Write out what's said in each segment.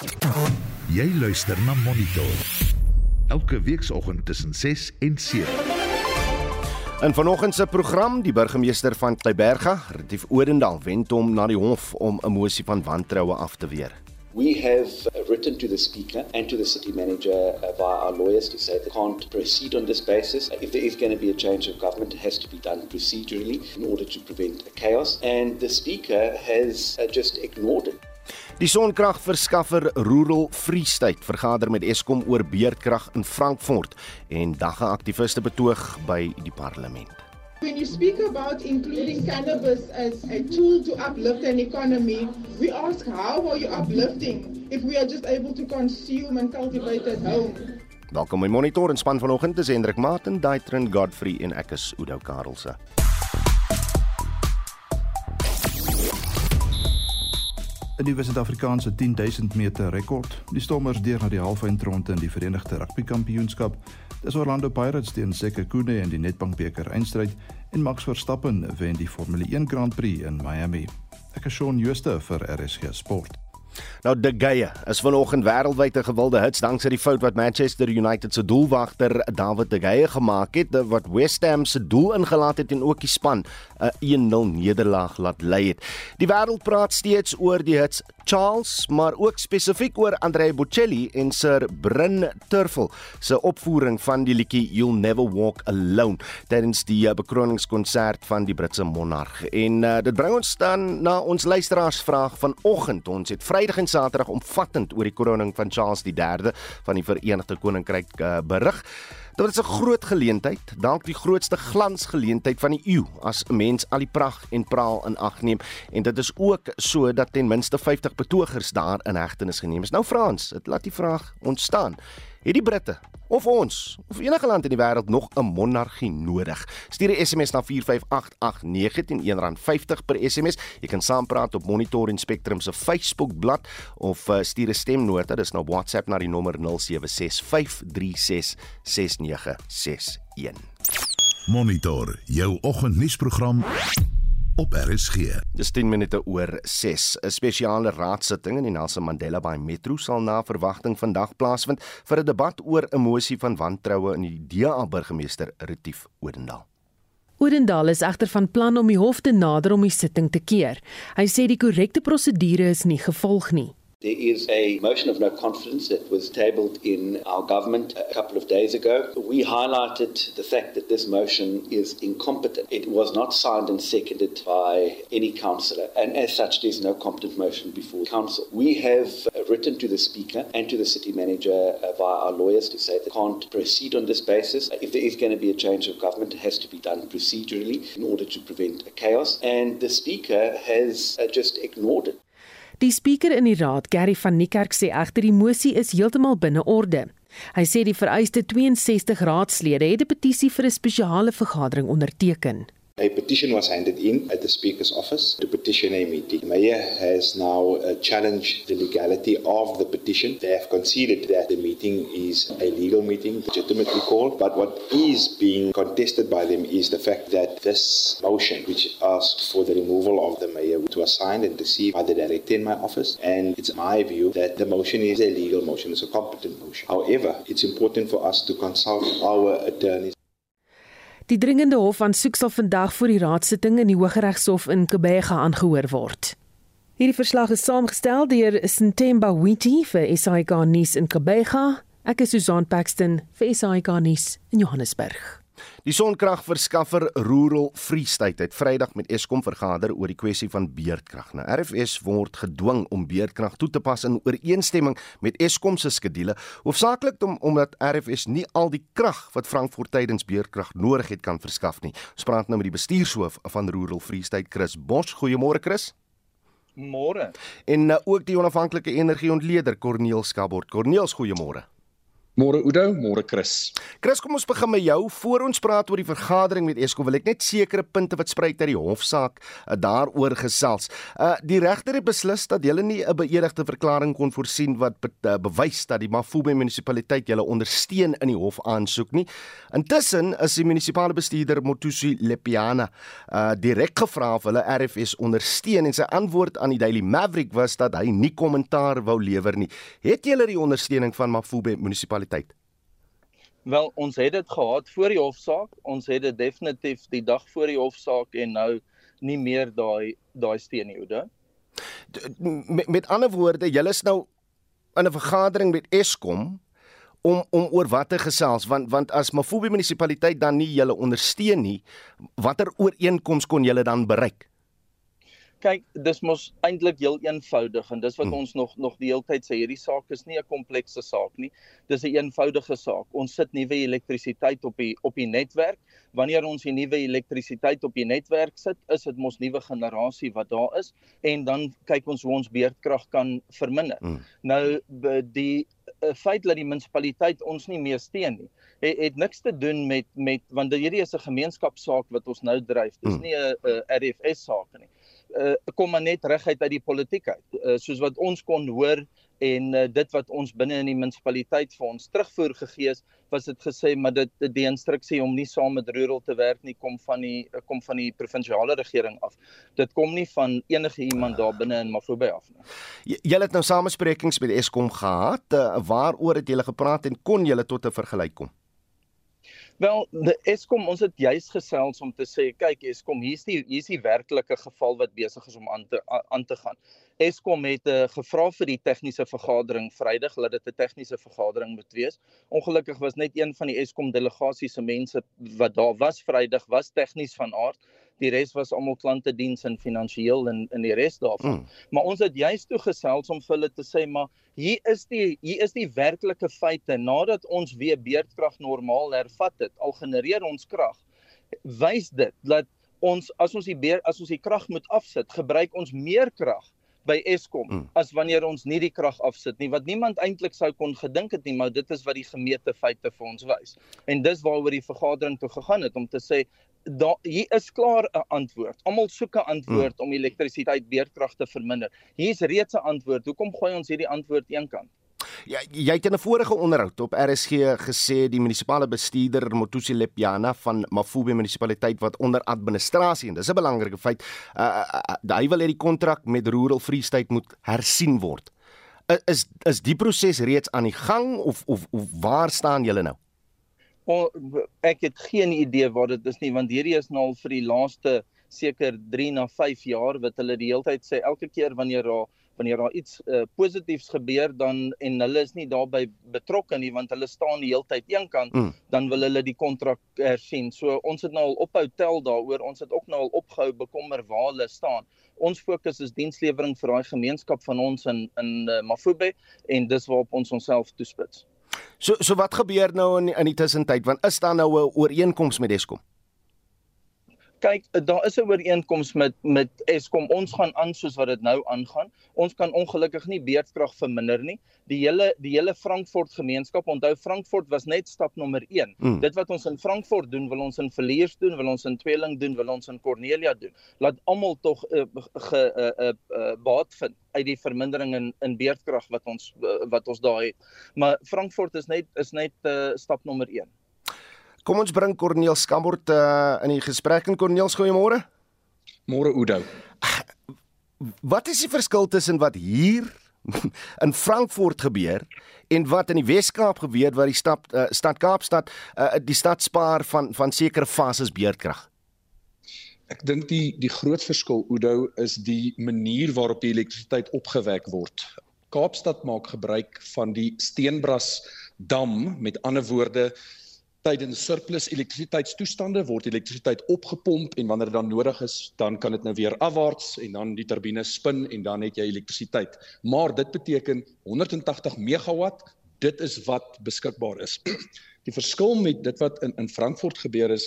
Jy luister na Monitor. Elke weekoggend tussen 6 en 7. In vanoggend se program, die burgemeester van Kleiberga, Retief Odendaal, wend hom na die hof om 'n mosie van wantroue af te weer. We have written to the Speaker and to the City Manager uh, via our lawyers to say they can't proceed on this basis. If there is going to be a change of government, it has to be done procedurally in order to prevent chaos. And the Speaker has uh, just ignored it. Die sonkragverskaffer Rural Free State vergader met Eskom oor beerdkrag in Frankfurt en dagga aktiviste betoog by die parlement. When you speak about including cannabis as a tool to uplift an economy, we ask how are you uplifting if we are just able to consume and cultivate at home? Welkom by Monitor en span vanoggend is Hendrik Martin, Daitrin Godfrey en ek is Udo Karlse. 'n nuwe Suid-Afrikaanse 10000 meter rekord. Die Stormers deur na die halfeindronde in die Verenigde Rugby Kampioenskap. Dis Orlando Pirates teen Sekhukhune in die Nedbank beker eindstryd en Max Verstappen wen die Formule 1 Grand Prix in Miami. Ek is Shaun Schuster vir RSG Sport. Nou De Gea is vanoggend wêreldwyd 'n gewilde hits danksy die fout wat Manchester United se doelwagter David De Gea gemaak het wat West Ham se doel ingelaat het en ook die span 'n 1-0 nederlaag laat lei het. Die wêreld praat steeds oor die hits Charles, maar ook spesifiek oor Andrea Bocelli en Sir Bryn Terfel se opvoering van die liedjie You'll Never Walk Alone tydens die eh, bekroningskonsert van die Britse monarg. En uh, dit bring ons dan na ons luisteraarsvraag vanoggend. Ons het Vrydag en Saterdag omvattend oor die kroning van Charles III van die Verenigde Koninkryk uh, berig. Dit is 'n groot geleentheid, dalk die grootste glansgeleentheid van die eeu as 'n mens al die pragt en praal in ag neem en dit is ook so dat ten minste 50 betogers daar in hegtenis geneem is. Nou Frans, dit laat die vraag ontstaan. Het die Britte of ons of enige land in die wêreld nog 'n monargie nodig? Stuur 'n SMS na 45889 teen R1.50 per SMS. Jy kan saampraat op Monitor en Spectrum se Facebook bladsy of uh, stuur 'n stemnota, dis nou WhatsApp na die nommer 0765366961. Monitor jou oggendnuusprogram op RSG. Dis 10 minute oor 6. 'n Spesiale raadsitting in die Nelson Mandela Bay Metro sal na verwagting vandag plaasvind vir 'n debat oor 'n mosie van wantroue in die DA burgemeester Retief Odendaal. Odendaal is egter van plan om die hof te nader om die sitting te keer. Hy sê die korrekte prosedure is nie gevolg nie. There is a motion of no confidence that was tabled in our government a couple of days ago. We highlighted the fact that this motion is incompetent. It was not signed and seconded by any councillor, and as such, there's no competent motion before council. We have written to the Speaker and to the City Manager uh, via our lawyers to say they can't proceed on this basis. If there is going to be a change of government, it has to be done procedurally in order to prevent a chaos, and the Speaker has uh, just ignored it. Die spreker in die raad, Gary van Niekerk sê egter die mosie is heeltemal binne orde. Hy sê die vereiste 62 raadslede het 'n petisie vir 'n spesiale vergadering onderteken. A petition was handed in at the Speaker's office to petition a meeting. The Mayor has now uh, challenged the legality of the petition. They have conceded that the meeting is a legal meeting, legitimately called. But what is being contested by them is the fact that this motion, which asked for the removal of the Mayor, was signed and received by the director in my office. And it's my view that the motion is a legal motion, it's a competent motion. However, it's important for us to consult our attorneys. Die dringende hof aansoek sal vandag voor die raadsitting in die Hooggeregshof in Kebega aangehoor word. Hierdie verslag is saamgestel deur Sintemba Witi vir SAK nuus in Kebega. Ek is Susan Paxton vir SAK nuus in Johannesburg. Die sonkragverskaffer Rural Free State het Vrydag met Eskom vergader oor die kwessie van beerdkrag. Nou RFS word gedwing om beerdkrag toe te pas in ooreenstemming met Eskom se skedules, hoofsaaklik om, omdat RFS nie al die krag wat Frankfurt tydens beerdkrag nodig het kan verskaf nie. Ons praat nou met die bestuurshoof van Rural Free State, Chris Bosch. Goeiemôre Chris. Môre. En uh, ook die onafhanklike energieontleder Corneel Skabord. Corneels, goeiemôre. Môre Oudo, môre Chris. Chris, kom ons begin met jou. Voor ons praat oor die vergadering met Eskom, wil ek net sekere punte wat spruit uit die hofsaak uh, daaroor gesels. Uh die regter het beslis dat hulle nie 'n beëdigde verklaring kon voorsien wat be uh, bewys dat die Mafube munisipaliteit hulle ondersteun in die hof aansoek nie. Intussen is die munisipale bestuurder Motusi Lepiana uh direk gevra of hulle RFS ondersteun en sy antwoord aan die Daily Maverick was dat hy nie kommentaar wou lewer nie. Het julle die ondersteuning van Mafube munisipaliteit munisipaliteit? Wel, ons het dit gehad voor die hofsaak. Ons het dit definitief die dag voor die hofsaak en nou nie meer daai daai steen nie, Oude. Met, met ander woorde, julle is nou in 'n vergadering met Eskom om om oor wat te gesels want want as Mafubi munisipaliteit dan nie julle ondersteun nie, watter ooreenkoms kon julle dan bereik? Kyk dis mos eintlik heel eenvoudig en dis wat hmm. ons nog nog die hele tyd sê hierdie saak is nie 'n komplekse saak nie dis 'n eenvoudige saak ons sit nuwe elektrisiteit op die op die netwerk wanneer ons die nuwe elektrisiteit op die netwerk sit is dit mos nuwe generasie wat daar is en dan kyk ons hoe ons beurtkrag kan verminder hmm. nou die uh, feit dat die munisipaliteit ons nie meer steun nie het, het niks te doen met met want hierdie is 'n gemeenskapsaak wat ons nou dryf dis hmm. nie 'n RFS saak nie uh, kom maar net reguit uit die politiek uit uh, soos wat ons kon hoor en uh, dit wat ons binne in die munisipaliteit vir ons terugvoer gegee is was dit gesê maar dit die instruksie om nie saam met Rural te werk nie kom van die kom van die provinsiale regering af. Dit kom nie van enige iemand daar binne in Mafube af nie. Julle het nou samesprekings met Eskom gehad. Uh, waaroor het julle gepraat en kon julle tot 'n vergelyk kom? Wel, die Eskom, ons het juis gesels om te sê, kyk Eskom, hier's die hier's die werklike geval wat besig is om aan te aan te gaan. Eskom het uh, gevra vir die tegniese vergadering Vrydag, laat dit 'n tegniese vergadering moet wees. Ongelukkig was net een van die Eskom delegasie se mense wat daar was Vrydag was tegnies van aard die res was almal klante diens en finansiëel en in die res daarvan. Mm. Maar ons het juist toe gesels om vir hulle te sê maar hier is die hier is die werklike feite nadat ons weer beurtkrag normaal hervat het, al genereer ons krag. Wys dit dat ons as ons die beer, as ons die krag moet afsit, gebruik ons meer krag by Eskom mm. as wanneer ons nie die krag afsit nie wat niemand eintlik sou kon gedink het nie maar dit is wat die gemeete feite vir ons wys en dis waaroor die vergadering toe gegaan het om te sê daar hier is klaar 'n antwoord. Almal soek 'n antwoord hmm. om elektrisiteit beurtkrag te verminder. Hier is reeds 'n antwoord. Hoekom gooi ons hierdie antwoord eenkant? Ja, jy het in 'n vorige onderhoud op RSG gesê die munisipale bestuurder Motusi Lepiana van Mafube munisipaliteit wat onder administrasie en dis 'n belangrike feit, uh, uh, uh, hy wil hê die kontrak met Rural Free State moet hersien word. Uh, is is die proses reeds aan die gang of of, of waar staan julle nou? Ek het geen idee wat dit is nie want hierdie is nou al vir die laaste seker 3 na 5 jaar wat hulle die hele tyd sê elke keer wanneer daar wanneer daar iets uh, positiefs gebeur dan en hulle is nie daarbey betrokke nie want hulle staan die hele tyd eenkant mm. dan wil hulle die kontrak hersien. So ons het nou al ophou tel daaroor. Ons het ook nou al opgehou bekommer waar hulle staan. Ons fokus is dienslewering vir daai gemeenskap van ons in in uh, Mafube en dis waarop ons onsself toespits. So so wat gebeur nou in in die tussentyd want is daar nou 'n ooreenkoms met Eskom? Kyk daar is 'n ooreenkoms met met Eskom. Ons gaan aan soos wat dit nou aangaan. Ons kan ongelukkig nie beurtkrag verminder nie. Die hele die hele Frankfurt gemeenskap onthou Frankfurt was net stap nommer 1 mm. dit wat ons in Frankfurt doen wil ons in Villiers doen wil ons in Tweeling doen wil ons in Cornelia doen. Laat almal tog uh, ge uh, uh, uh, baat vind uit die vermindering in in beurtkrag wat ons uh, wat ons daar het. Maar Frankfurt is net is net uh, stap nommer 1 Kom ons bring Corneel Skambort uh, in die gesprek en Corneel, goeiemôre. Môre Oudo. Wat is die verskil tussen wat hier in Frankfurt gebeur en wat in die Wes-Kaap gebeur waar die stad uh, stad Kaapstad uh, die stad spaar van van sekere fases beurtkrag? Ek dink die die groot verskil Oudo is die manier waarop die elektrisiteit opgewek word. Kaapstad maak gebruik van die Steenbras dam, met ander woorde tydens surplus elektrisiteitstoestande word elektrisiteit opgepomp en wanneer dit dan nodig is, dan kan dit nou weer afwaarts en dan die turbine spin en dan het jy elektrisiteit. Maar dit beteken 180 megawatt, dit is wat beskikbaar is. Die verskil met dit wat in in Frankfurt gebeur is,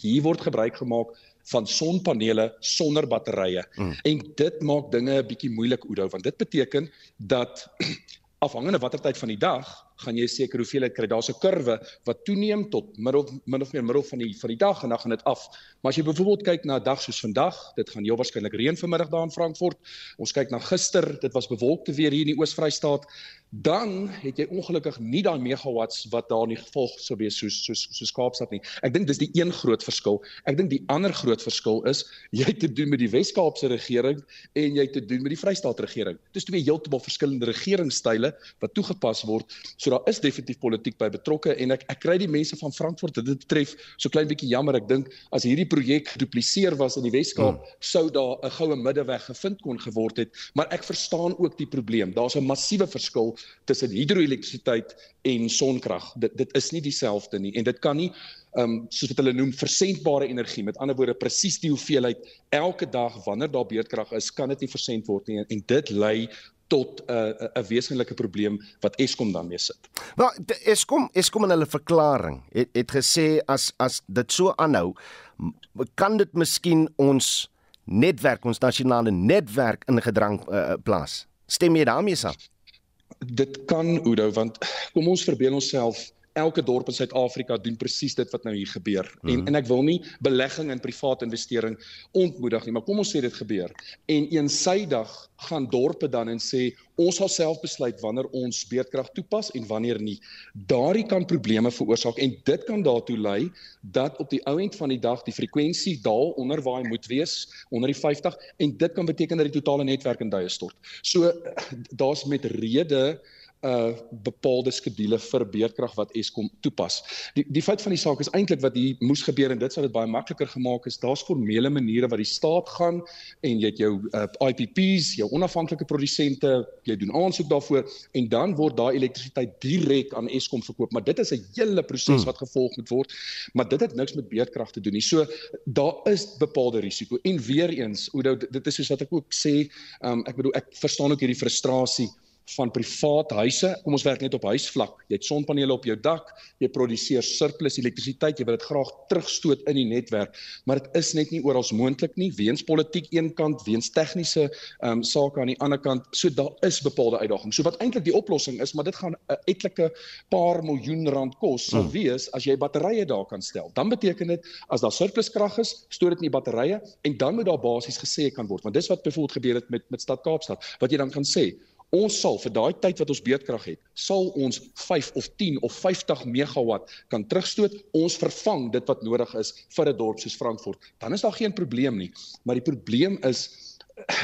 hier word gebruik gemaak van sonpanele sonder batterye. Mm. En dit maak dinge 'n bietjie moeilik Oudo want dit beteken dat afhangende watter tyd van die dag gaan jy seker hoeveelheid kry. Daar's 'n kurwe wat toeneem tot middel min of meer middel van die van die dag en dan gaan dit af. Maar as jy byvoorbeeld kyk na 'n dag soos vandag, dit gaan heel waarskynlik reën vanmiddag daar in Frankfurt. Ons kyk na gister, dit was bewolkte weer hier in die Oos-Vrystaat dan het jy ongelukkig nie daai megawatts wat daar in die gevolg sou wees soos soos soos Kaapstad nie. Ek dink dis die een groot verskil. Ek dink die ander groot verskil is jy het te doen met die Wes-Kaapse regering en jy het te doen met die Vrystaat regering. Dis twee heeltemal verskillende regeringsstyle wat toegepas word. So daar is definitief politiek by betrokke en ek ek kry die mense van Frankfurt dit betref so klein bietjie jammer. Ek dink as hierdie projek gedupliseer was in die Wes-Kaap hmm. sou daar 'n goue middeweg gevind kon geword het, maar ek verstaan ook die probleem. Daar's 'n massiewe verskil tussen hidroelektrisiteit en sonkrag. Dit dit is nie dieselfde nie en dit kan nie ehm um, soos wat hulle noem versendbare energie. Met ander woorde presies die hoeveelheid elke dag wanneer daar beurtkrag is, kan dit nie versend word nie en dit lei tot 'n uh, 'n wesenlike probleem wat Eskom dan mee sit. Maar Eskom Eskom in hulle verklaring het het gesê as as dit so aanhou, kan dit miskien ons netwerk, ons nasionale netwerk in gedrang uh, plaas. Stem jy daarmee saam? Dit kan Oudo want kom ons verbeel onsself elke dorp in Suid-Afrika doen presies dit wat nou hier gebeur. Mm -hmm. En mhm. en ek wil nie belegging in privaat investering ontmoedig nie, maar kom ons sê dit gebeur. En eensydig gaan dorpe dan en sê ons sal self besluit wanneer ons beerdkrag toepas en wanneer nie. Daardie kan probleme veroorsaak en dit kan daartoe lei dat op die ou end van die dag die frekwensie daal onder waar hy moet wees, onder die 50 en dit kan beteken dat die totale netwerk in duie stort. So daar's met rede uh bepaalde skedules vir beerdkrag wat Eskom toepas. Die die feit van die saak is eintlik wat hier moes gebeur en dit sou dit baie makliker gemaak is. Daar's formele maniere wat die staat gaan en jy het jou uh, IPPs, jou onafhanklike produsente, jy doen aansoek daarvoor en dan word daai elektrisiteit direk aan Eskom verkoop, maar dit is 'n hele proses hmm. wat gevolg moet word. Maar dit het niks met beerdkrag te doen nie. So daar is bepaalde risiko en weer eens, Oudo, dit is soos wat ek ook sê, um, ek bedoel ek verstaan ook hierdie frustrasie van privaat huise. Kom ons werk net op huisvlak. Jy het sonpanele op jou dak, jy produseer surplus elektrisiteit, jy wil dit graag terugstoot in die netwerk, maar dit is net nie oral moontlik nie weens politiek een kant, weens tegniese ehm um, sake aan die ander kant. So daar is bepaalde uitdagings. So wat eintlik die oplossing is, maar dit gaan 'n etlike paar miljoen rand kos sal hmm. wees as jy batterye daar kan stel. Dan beteken dit as daar surplus krag is, stoot dit in die batterye en dan moet daar basies gesê kan word, want dis wat byvoorbeeld gebeur het met met Stad Kaapstad, wat jy dan kan sê Ons sal vir daai tyd wat ons beurtkrag het, sal ons 5 of 10 of 50 megawatt kan terugstoot. Ons vervang dit wat nodig is vir 'n dorp soos Frankfurt. Dan is daar geen probleem nie. Maar die probleem is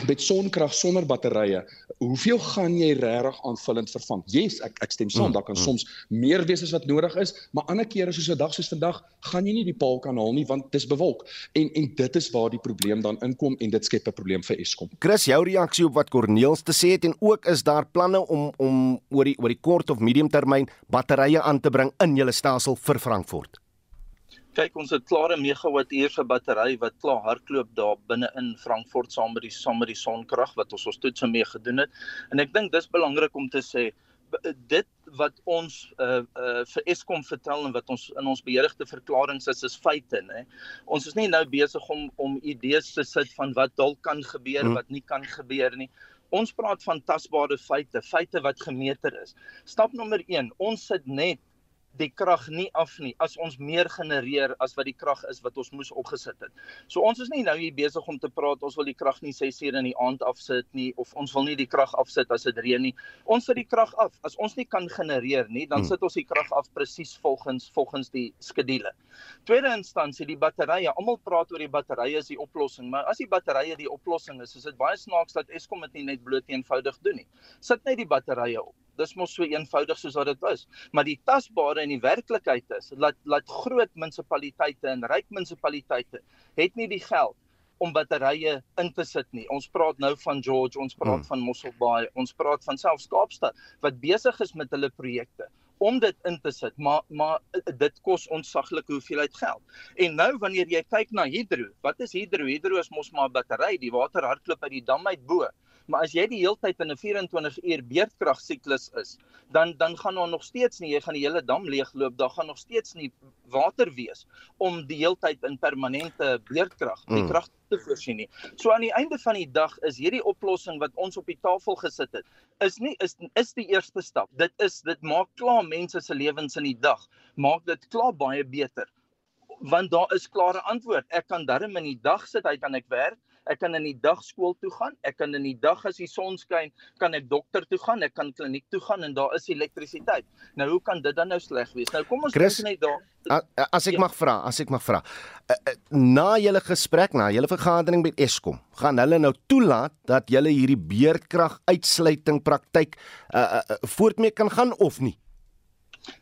met sonkrag sonder batterye, hoeveel gaan jy regtig aanvullend vervang? Yes, ek ek stem saam, mm, daar kan mm. soms meer wees as wat nodig is, maar ander kere soos 'n dag soos vandag, gaan jy nie die paal kan haal nie want dis bewolk. En en dit is waar die probleem dan inkom en dit skep 'n probleem vir Eskom. Chris, jou reaksie op wat Corneels te sê het en ook is daar planne om om oor die oor die kort of medium termyn batterye aan te bring in julle stelsel vir Frankfurt? Kyk ons het klare megawatt uur vir battery wat klaar hardloop daar binne in Frankfurt saam met die saam met die sonkrag wat ons ons toetse mee gedoen het. En ek dink dis belangrik om te sê dit wat ons uh uh vir Eskom vertel en wat ons in ons beheerigde verklaringe is is feite nê. Ons is nie nou besig om om idees te sit van wat dalk kan gebeur, hmm. wat nie kan gebeur nie. Ons praat van tasbare feite, feite wat gemeter is. Stap nommer 1, ons sit net die krag nie af nie as ons meer genereer as wat die krag is wat ons moes opgesit het. So ons is nie nou hier besig om te praat ons wil die krag nie 6 ure in die aand afsit nie of ons wil nie die krag afsit as dit reën nie. Ons sit die krag af. As ons nie kan genereer nie, dan hmm. sit ons die krag af presies volgens volgens die skedule. Tweede instansie die batterye. Almal praat oor die batterye is die oplossing, maar as die batterye die oplossing is, is dit baie snaaks dat Eskom dit nie net bloot eenvoudig doen nie. Sit net die batterye op dis mos so eenvoudig soos wat dit is. Maar die tasbare in die werklikheid is dat laat groot munisipaliteite en ryk munisipaliteite het nie die geld om batterye in te sit nie. Ons praat nou van George, ons praat hmm. van Mosselbaai, ons praat van selfs Kaapstad wat besig is met hulle projekte om dit in te sit, maar maar dit kos ontsaglike hoeveelheid geld. En nou wanneer jy kyk na hidro, wat is hidro? Hidro is mos maar 'n battery, die water hardloop uit die dam uit bo Maar as jy die hele tyd in 'n 24 uur beerdkrag siklus is, dan dan gaan daar nog steeds nie jy gaan die hele dam leegloop, daar gaan nog steeds nie water wees om die hele tyd in permanente beerdkrag die mm. krag te voorsien nie. So aan die einde van die dag is hierdie oplossing wat ons op die tafel gesit het, is nie is is die eerste stap. Dit is dit maak klaar mense se lewens in die dag, maak dit klaar baie beter want daar is klare antwoord. Ek kan darm in die dag sit, hy kan ek werk. Ek kan in die dag skool toe gaan. Ek kan in die dag as die son skyn, kan ek dokter toe gaan. Ek kan kliniek toe gaan en daar is elektrisiteit. Nou hoe kan dit dan nou sleg wees? Nou kom ons kyk net daar. As ek ja. mag vra, as ek mag vra. Na julle gesprek, na julle vergadering met Eskom, gaan hulle nou toelaat dat julle hierdie beerdkrag uitsluiting praktyk uh, uh, voortmee kan gaan of nie?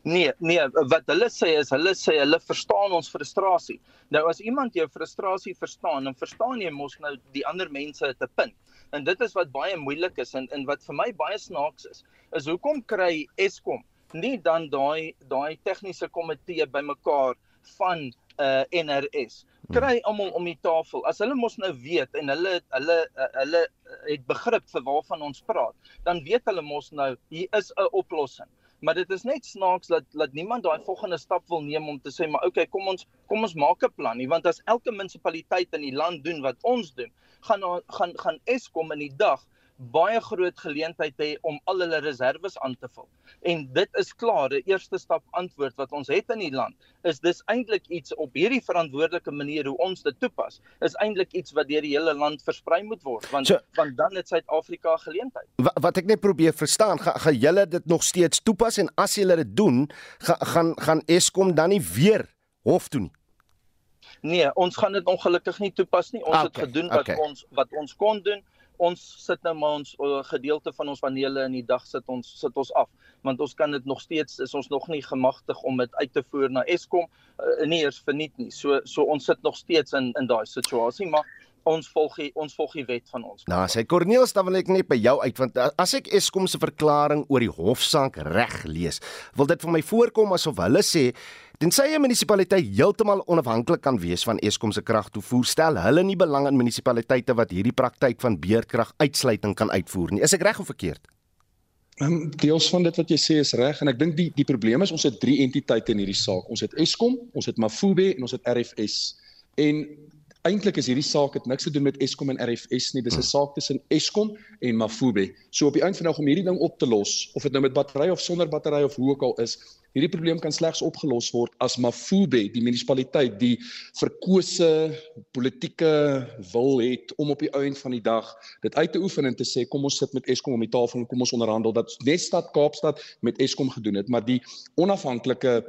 Nee, nee, wat hulle sê is hulle sê hulle verstaan ons frustrasie. Nou as iemand jou frustrasie verstaan, dan verstaan jy mos nou die ander mense 'n punt. En dit is wat baie moeilik is en en wat vir my baie snaaks is, is hoekom kry Eskom nie dan daai daai tegniese komitee bymekaar van uh NRS kry almal om die tafel. As hulle mos nou weet en hulle hulle hulle het begrip vir waarvan ons praat, dan weet hulle mos nou hier is 'n oplossing maar dit is net snaaks dat dat niemand daai volgende stap wil neem om te sê maar okay kom ons kom ons maak 'n plan nie want as elke munisipaliteit in die land doen wat ons doen gaan gaan gaan Eskom in die dag baie groot geleentheid hê om al hulle reserves aan te vul. En dit is klaar, die eerste stap antwoord wat ons het in die land is dis eintlik iets op hierdie verantwoordelike manier hoe ons dit toepas, is eintlik iets wat deur die hele land versprei moet word want so, want dan het Suid-Afrika geleentheid. Wat, wat ek net probeer verstaan, gaan ga julle dit nog steeds toepas en as julle dit doen, ga, gaan gaan Eskom dan nie weer hof toe nie? Nee, ons gaan dit ongelukkig nie toepas nie. Ons okay, het gedoen wat okay. ons wat ons kon doen ons sit nou maar ons uh, gedeelte van ons panele in die dag sit ons sit ons af want ons kan dit nog steeds is ons nog nie gemagtig om dit uit te voer na Eskom uh, nie eers verniet nie so so ons sit nog steeds in in daai situasie maar ons volg die, ons volg die wet van ons. Nou, sê Corneels, dan wil ek net by jou uit want as ek Eskom se verklaring oor die hofsaak reg lees, wil dit vir my voorkom asof hulle sê Tensy 'n munisipaliteit heeltemal onafhanklik kan wees van Eskom se kragtoevoer, stel hulle nie belang in munisipaliteite wat hierdie praktyk van beerdkrag uitsluiting kan uitvoer nie. Is ek reg of verkeerd? Um, deels van dit wat jy sê is reg en ek dink die die probleem is ons het drie entiteite in hierdie saak. Ons het Eskom, ons het Mafube en ons het RFS. En eintlik is hierdie saak het niks te doen met Eskom en RFS nie. Dis 'n saak tussen Eskom en Mafube. So op die einde van die dag om hierdie ding op te los, of dit nou met battery of sonder battery of hoe ook al is, hierdie probleem kan slegs opgelos word as Mafube, die munisipaliteit, die verkose politieke wil het om op die einde van die dag dit uit te oefen en te sê kom ons sit met Eskom om die tafel en kom ons onderhandel. Dat net stad Kaapstad met Eskom gedoen het, maar die onafhanklike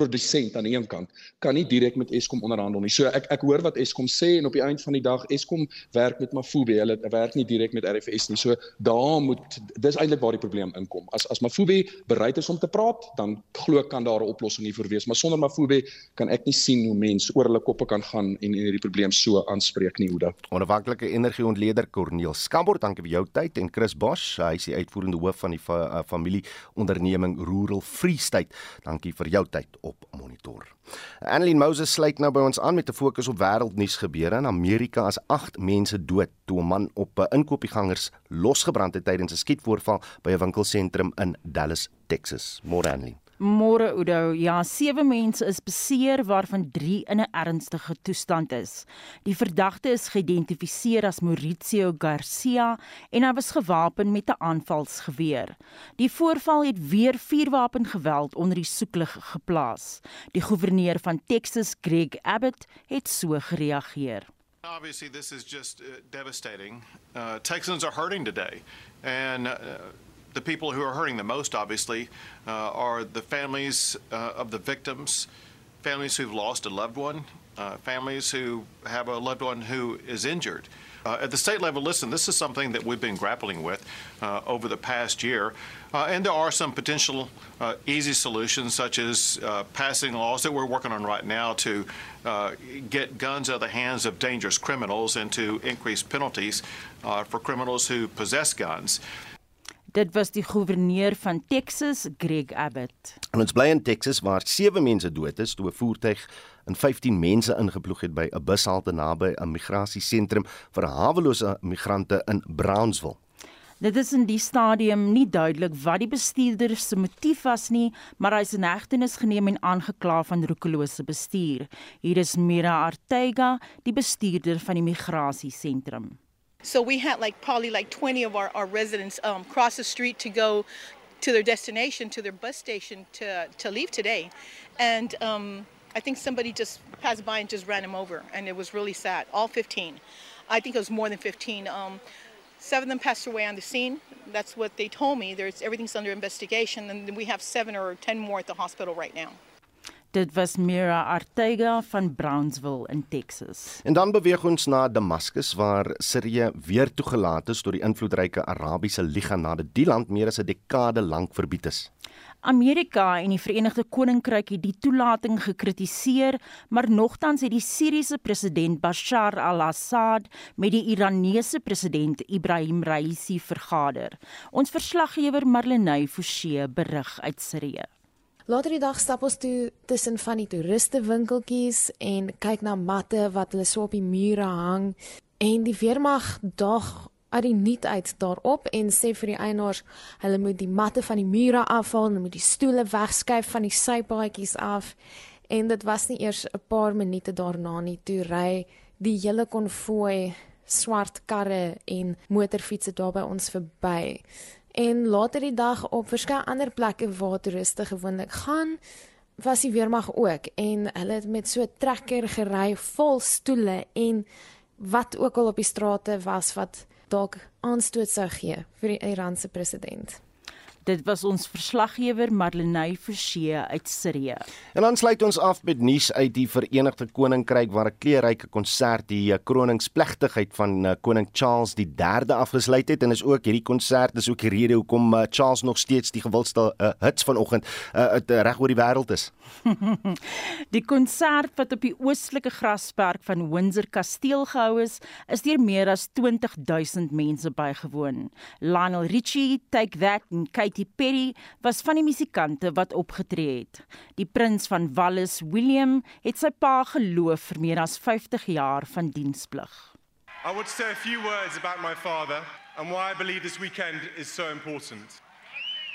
produsent aan die een kant kan nie direk met Eskom onderhandel nie. So ek ek hoor wat Eskom sê en op die einde van die dag Eskom werk met Mafube. Hulle werk nie direk met RFS nie. So daar moet dis eintlik waar die probleem inkom. As as Mafube bereid is om te praat, dan glo ek kan daar 'n oplossing hiervoor wees. Maar sonder Mafube kan ek nie sien hoe mense oor hulle koppe kan gaan en hierdie probleem so aanspreek nie, Ouda. Onafhanklike energieontleder Corneel Skambor, dankie vir jou tyd en Chris Bosch, hy is die uitvoerende hoof van die fa uh, familie onderneming Rural Free State. Dankie vir jou tyd op monitor. Annelien Moses sluit nou by ons aan met 'n fokus op wêreldnuus gebeure in Amerika as 8 mense dood toe 'n man op 'n inkopiesgangers losgebrand het tydens 'n skietvoorval by 'n winkelsentrum in Dallas, Texas. Môre Annelien. Môre Udo, ja, sewe mense is beseer waarvan 3 in 'n ernstige toestand is. Die verdagte is geïdentifiseer as Mauricio Garcia en hy was gewapen met 'n aanvalsgeweer. Die voorval het weer vuurwapengeweld onder die soeklig geplaas. Die goewerneur van Texas, Greg Abbott, het so gereageer. Obviously this is just uh, devastating. Uh Texans are hurting today and uh, the people who are hurting the most, obviously, uh, are the families uh, of the victims, families who've lost a loved one, uh, families who have a loved one who is injured. Uh, at the state level, listen, this is something that we've been grappling with uh, over the past year. Uh, and there are some potential easy solutions, such as passing laws that we're working on right now to get guns out of the hands of dangerous criminals and to increase penalties for criminals who possess guns. Dit was die goewerneur van Texas, Greg Abbott. En ons bly in Texas waar sewe mense dood is toe 'n voertuig en 15 mense ingeploeg het by 'n bushalte naby 'n migrasiesentrum vir hawelose migrante in Brownsville. Dit is in die stadium nie duidelik wat die bestuurder se motief was nie, maar hy is in hegtenis geneem en aangekla van roekelose bestuur. Hier is Mira Artega, die bestuurder van die migrasiesentrum. So we had like probably like 20 of our, our residents um, cross the street to go to their destination, to their bus station to, to leave today. And um, I think somebody just passed by and just ran him over. And it was really sad. All 15. I think it was more than 15. Um, Seven of them passed away on the scene. That's what they told me. There's everything's under investigation, and we have seven or ten more at the hospital right now. Dit was Mira Artega van Brownsville in Texas. En dan beweeg ons na Damascus waar Sirië weer toegelaat is tot die invloedryke Arabiese Liga nadat die land meer as 'n dekade lank verbied is. Amerika en die Verenigde Koninkryk het die toelating gekritiseer, maar nogtans het die Siriëse president Bashar al-Assad met die Iranese president Ibrahim Raisi vergader. Ons verslaggewer Marlenae Forsie berig uit Sirië. Later die dag stap ons toe tussen van die toeriste winkeltjies en kyk na matte wat hulle so op die mure hang. En die weermag dag uit die niet uit daarop en sê vir die eienaars hulle moet die matte van die mure afhaal en moet die stoele wegskuif van die sypaadjies af. En dit was nie eers 'n paar minute daarna nie. Toe ry die hele konvooi swart karre en motorfietsse daar by ons verby en later die dag op verskeie ander plekke waar toeriste gewoonlik gaan was die weermag ook en hulle het met so 'n trekker gery vol stoele en wat ook al op die strate was wat dalk aanstoot sou gee vir die Iranse president. Dit was ons verslaggewer Marlenae Forsie uit Sirië. En dan sluit ons af met nuus uit die Verenigde Koninkryk waar 'n kleurryke konsert die kroningsplegtigheid van eh, koning Charles III afgesluit het en is ook hierdie konsert is ook die rede hoekom eh, Charles nog steeds die gewildste uh, hits vanoggend uh, reg oor die wêreld is. die konsert wat op die oostelike grasperk van Windsor Kasteel gehou is, is deur meer as 20000 mense bygewoon. Lionel Richie, Take That en Katy Katy Perry was van die musikante wat opgetree het. Die prins van Wallis, William, het sy pa geloof vir meer as 50 jaar van diensplig. I would say a few words about my father and why I believe this weekend is so important.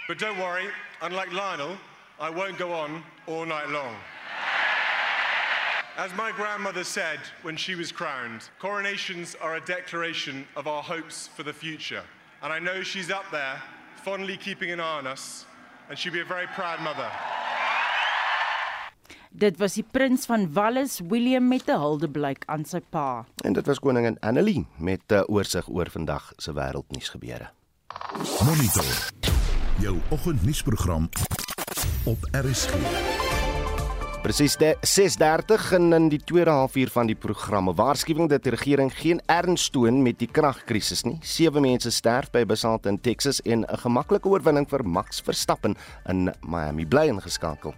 But don't worry, unlike Lionel, I won't go on all night long. As my grandmother said when she was crowned, coronations are a declaration of our hopes for the future. And I know she's up there fondly keeping an eye on us, and she'll be a very proud mother. Dit was die prins van Wallis, William met 'n huldeblyk aan sy pa. En dit was koningin Annelie met 'n oorsig oor vandag se wêreldnuus gebeure. Monitor. Jou oggendnuusprogram op RSG. Presies 6:30 in in die tweede halfuur van die programme. Waarskuwing dat die regering geen erns toon met die kragkrisis nie. Sewe mense sterf by besalte in Texas en 'n gemaklike oorwinning vir Max Verstappen in Miami bly ingeskakel.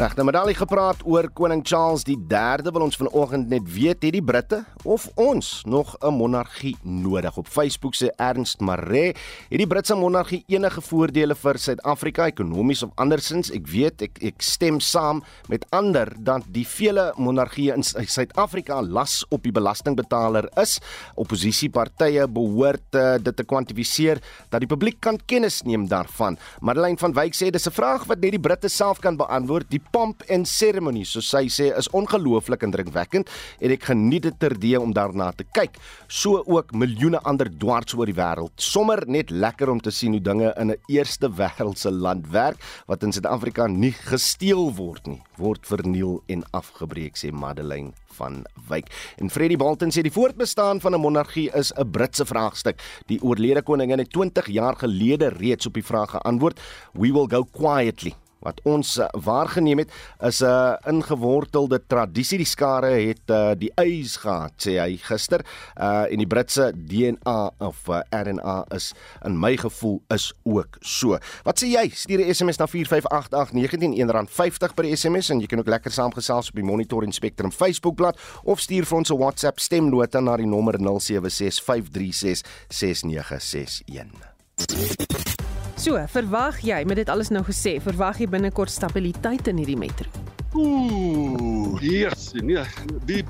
Reg, nou met al die gepraat oor koning Charles die 3de wil ons vanoggend net weet het die Britte of ons nog 'n monargie nodig. Op Facebook sê Ernst Maree, het die Britse monargie enige voordele vir Suid-Afrika ekonomies of andersins? Ek weet ek ek stem saam met ander dat die vele monargieë in Suid-Afrika las op die belastingbetaler is. Opposisiepartye behoort uh, dit te kwantifiseer dat die publiek kan kennis neem daarvan. Madeleine van Wyk sê dis 'n vraag wat net die Britte self kan beantwoord. Die pomp en seremonie, soos sy sê, is ongelooflik indrukwekkend en ek geniet dit terdee om daarna te kyk. So ook miljoene ander dwars oor die wêreld. Sommer net lekker om te sien hoe dinge in 'n eerste wêreldse land werk wat in Suid-Afrika nie gesteel word nie, word verniel en afgebreek sê Madeleine van Wyk. En Freddie Bolton sê die voortbestaan van 'n monargie is 'n Britse vraagstuk. Die oorlede koningin het 20 jaar gelede reeds op die vraag geantwoord: "We will go quietly." Wat ons uh, waargeneem het is 'n uh, ingewortelde tradisie. Die skare het uh, die eis gehad sê hy gister. Uh, en die Britse DNA of uh, RNA is in my gevoel is ook so. Wat sê jy? Stuur 'n SMS na 4588919 R50 per SMS en jy kan ook lekker saamgesels op die Monitor en Spectrum Facebookblad of stuur vir ons 'n WhatsApp stemnota na die nommer 0765366961 So, verwag jy met dit alles nou gesê, verwag jy binnekort stabiliteit in hierdie metro? Ooh, yes, nee, die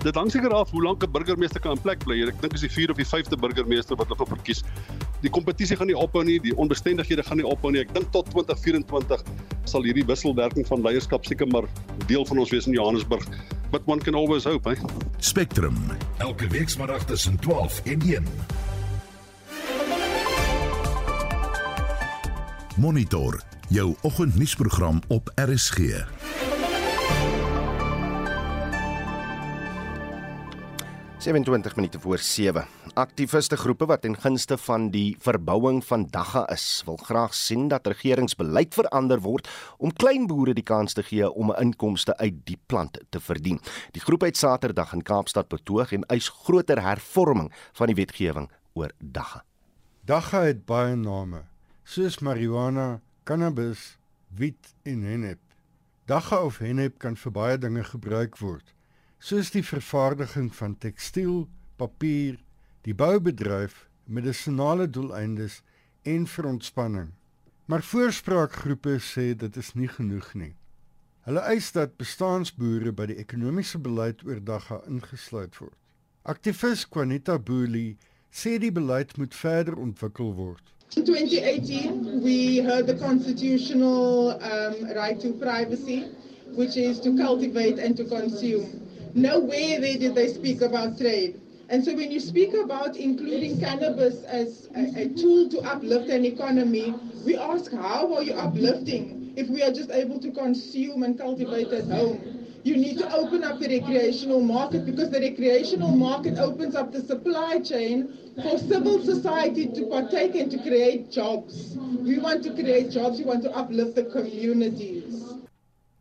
dit hang seker af hoe lank 'n burgemeester kan in plek bly. Ek dink dis die 4 of die 5de burgemeester wat hulle verkies. Die kompetisie gaan nie ophou nie, die onbestendighede gaan nie ophou nie. Ek dink tot 2024 sal hierdie wisselwerking van leierskap seker maar deel van ons wees in Johannesburg. But one can always hope, hè. Spectrum, elke week saterdag tussen 12 en 1. Monitor jou oggendnuusprogram op RSG. 27 minute voor 7. Aktiviste groepe wat ten gunste van die verbouing van Dagga is, wil graag sien dat regeringsbeleid verander word om klein boere die kans te gee om 'n inkomste uit die plant te verdien. Die groep het Saterdag in Kaapstad betoog en eis groter hervorming van die wetgewing oor Dagga. Dagga het baie name, soos marijuana, cannabis, wiet en hennep. Dagga of hennep kan vir baie dinge gebruik word soos die vervaardiging van tekstiel, papier, die boubedryf, medisonale doeleindes en vir ontspanning. Maar voorspraakgroepe sê dit is nie genoeg nie. Hulle eis dat bestaansboere by die ekonomiese beleid oordag ingesluit word. Aktivis Kwanita Booli sê die beleid moet verder ontwikkel word. In 2018, we heard the constitutional um, right to privacy, which is to cultivate and to consume. Nowhere there did they speak about trade. And so when you speak about including cannabis as a, a, tool to uplift an economy, we ask how are you uplifting if we are just able to consume and cultivate at home? You need to open up the recreational market because the recreational market opens up the supply chain for civil society to partake and to create jobs. We want to create jobs, we want to uplift the communities.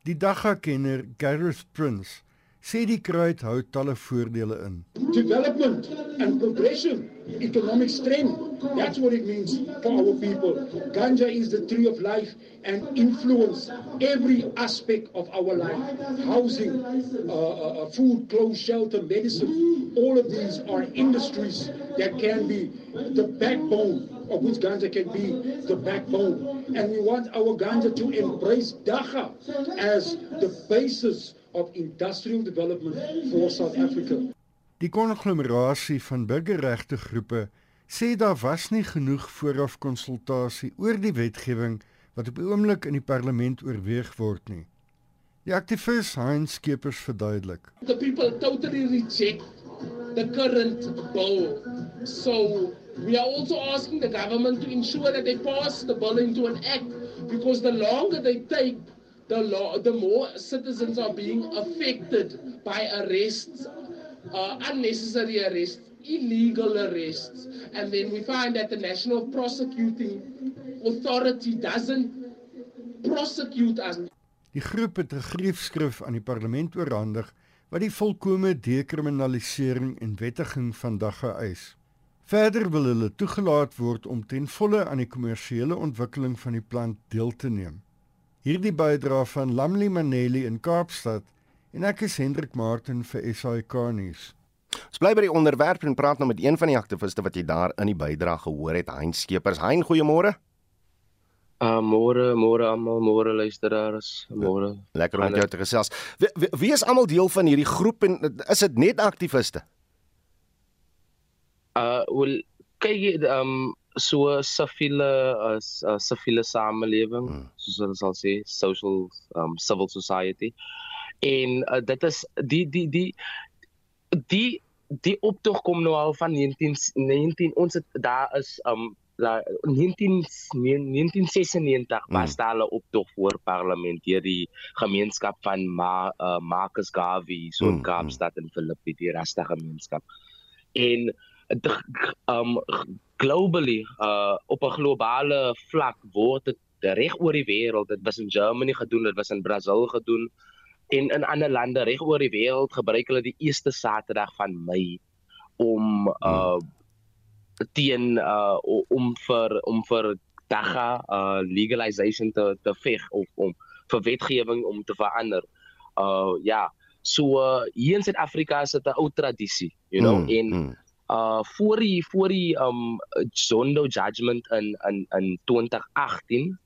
Die dagga-kenner Gareth Prince sê die kruid hou talle voordele in. Development and progression, economic strength, that's what it means for our people. Ganja is the tree of life and influence every aspect of our life. Housing, uh, uh, food, clothes, shelter, medicine, all of these are industries that can be the backbone of which ganja can be the backbone. And we want our ganja to embrace Dacha as the basis of industrial development for South Africa. Die konglomerasie van burgerregte groepe sê daar was nie genoeg vooraf konsultasie oor die wetgewing wat op die oomblik in die parlement oorweeg word nie. Die aktivis Heinz Skeepers verduidelik. The people totally reject the current bill. So we are also asking the government to ensure that they pass the bill into an act because the longer they take the the more citizens are being affected by arrests, uh, unnecessary arrests, illegal arrests, and then we find that the National Prosecuting Authority doesn't prosecute us. Die groep het 'n griefskrif aan die parlement oorhandig wat die volkomme dekriminalisering en wettiging van dag geëis. Verder wil hulle toegelaat word om ten volle aan die kommersiële ontwikkeling van die plant deel te neem. Hierdie bydra van Lamli Maneli in Kaapstad en ek is Hendrik Martin vir SAK nuus. Ons bly by die onderwerp en praat nou met een van die aktiviste wat jy daar in die bydra gehoor het, Hein Skeepers. Hein, goeiemôre. Uh môre, môre almal, môre luisteraars, môre. Lekker om jou te gesels. Wie, wie, wie is almal deel van hierdie groep en is dit net aktiviste? Uh wel kyk um so siviele as uh, siviele samelewing hmm. soos hulle sal sê social um, civil society en uh, dit is die die die die die optog kom nou al van 1919 ons het daar is um la 19 1996 was daar 'n optog voor parlement deur die gemeenskap van Ma, uh, Marcus Garvey so in hmm. Kaapstad en Philippi die rasta gemeenskap en um globally uh op 'n globale vlak word dit reg oor die wêreld dit was in Germany gedoen dit was in Brasil gedoen en in ander lande reg oor die wêreld gebruik hulle die eerste Saterdag van Mei om uh teen uh om vir om vir daga uh legalization te te veg of om vir wetgewing om te verander. Uh ja so uh, hier in Suid-Afrika is dit 'n ou tradisie you know mm, en mm uh voor die voor die um Zondo judgment in in in 2018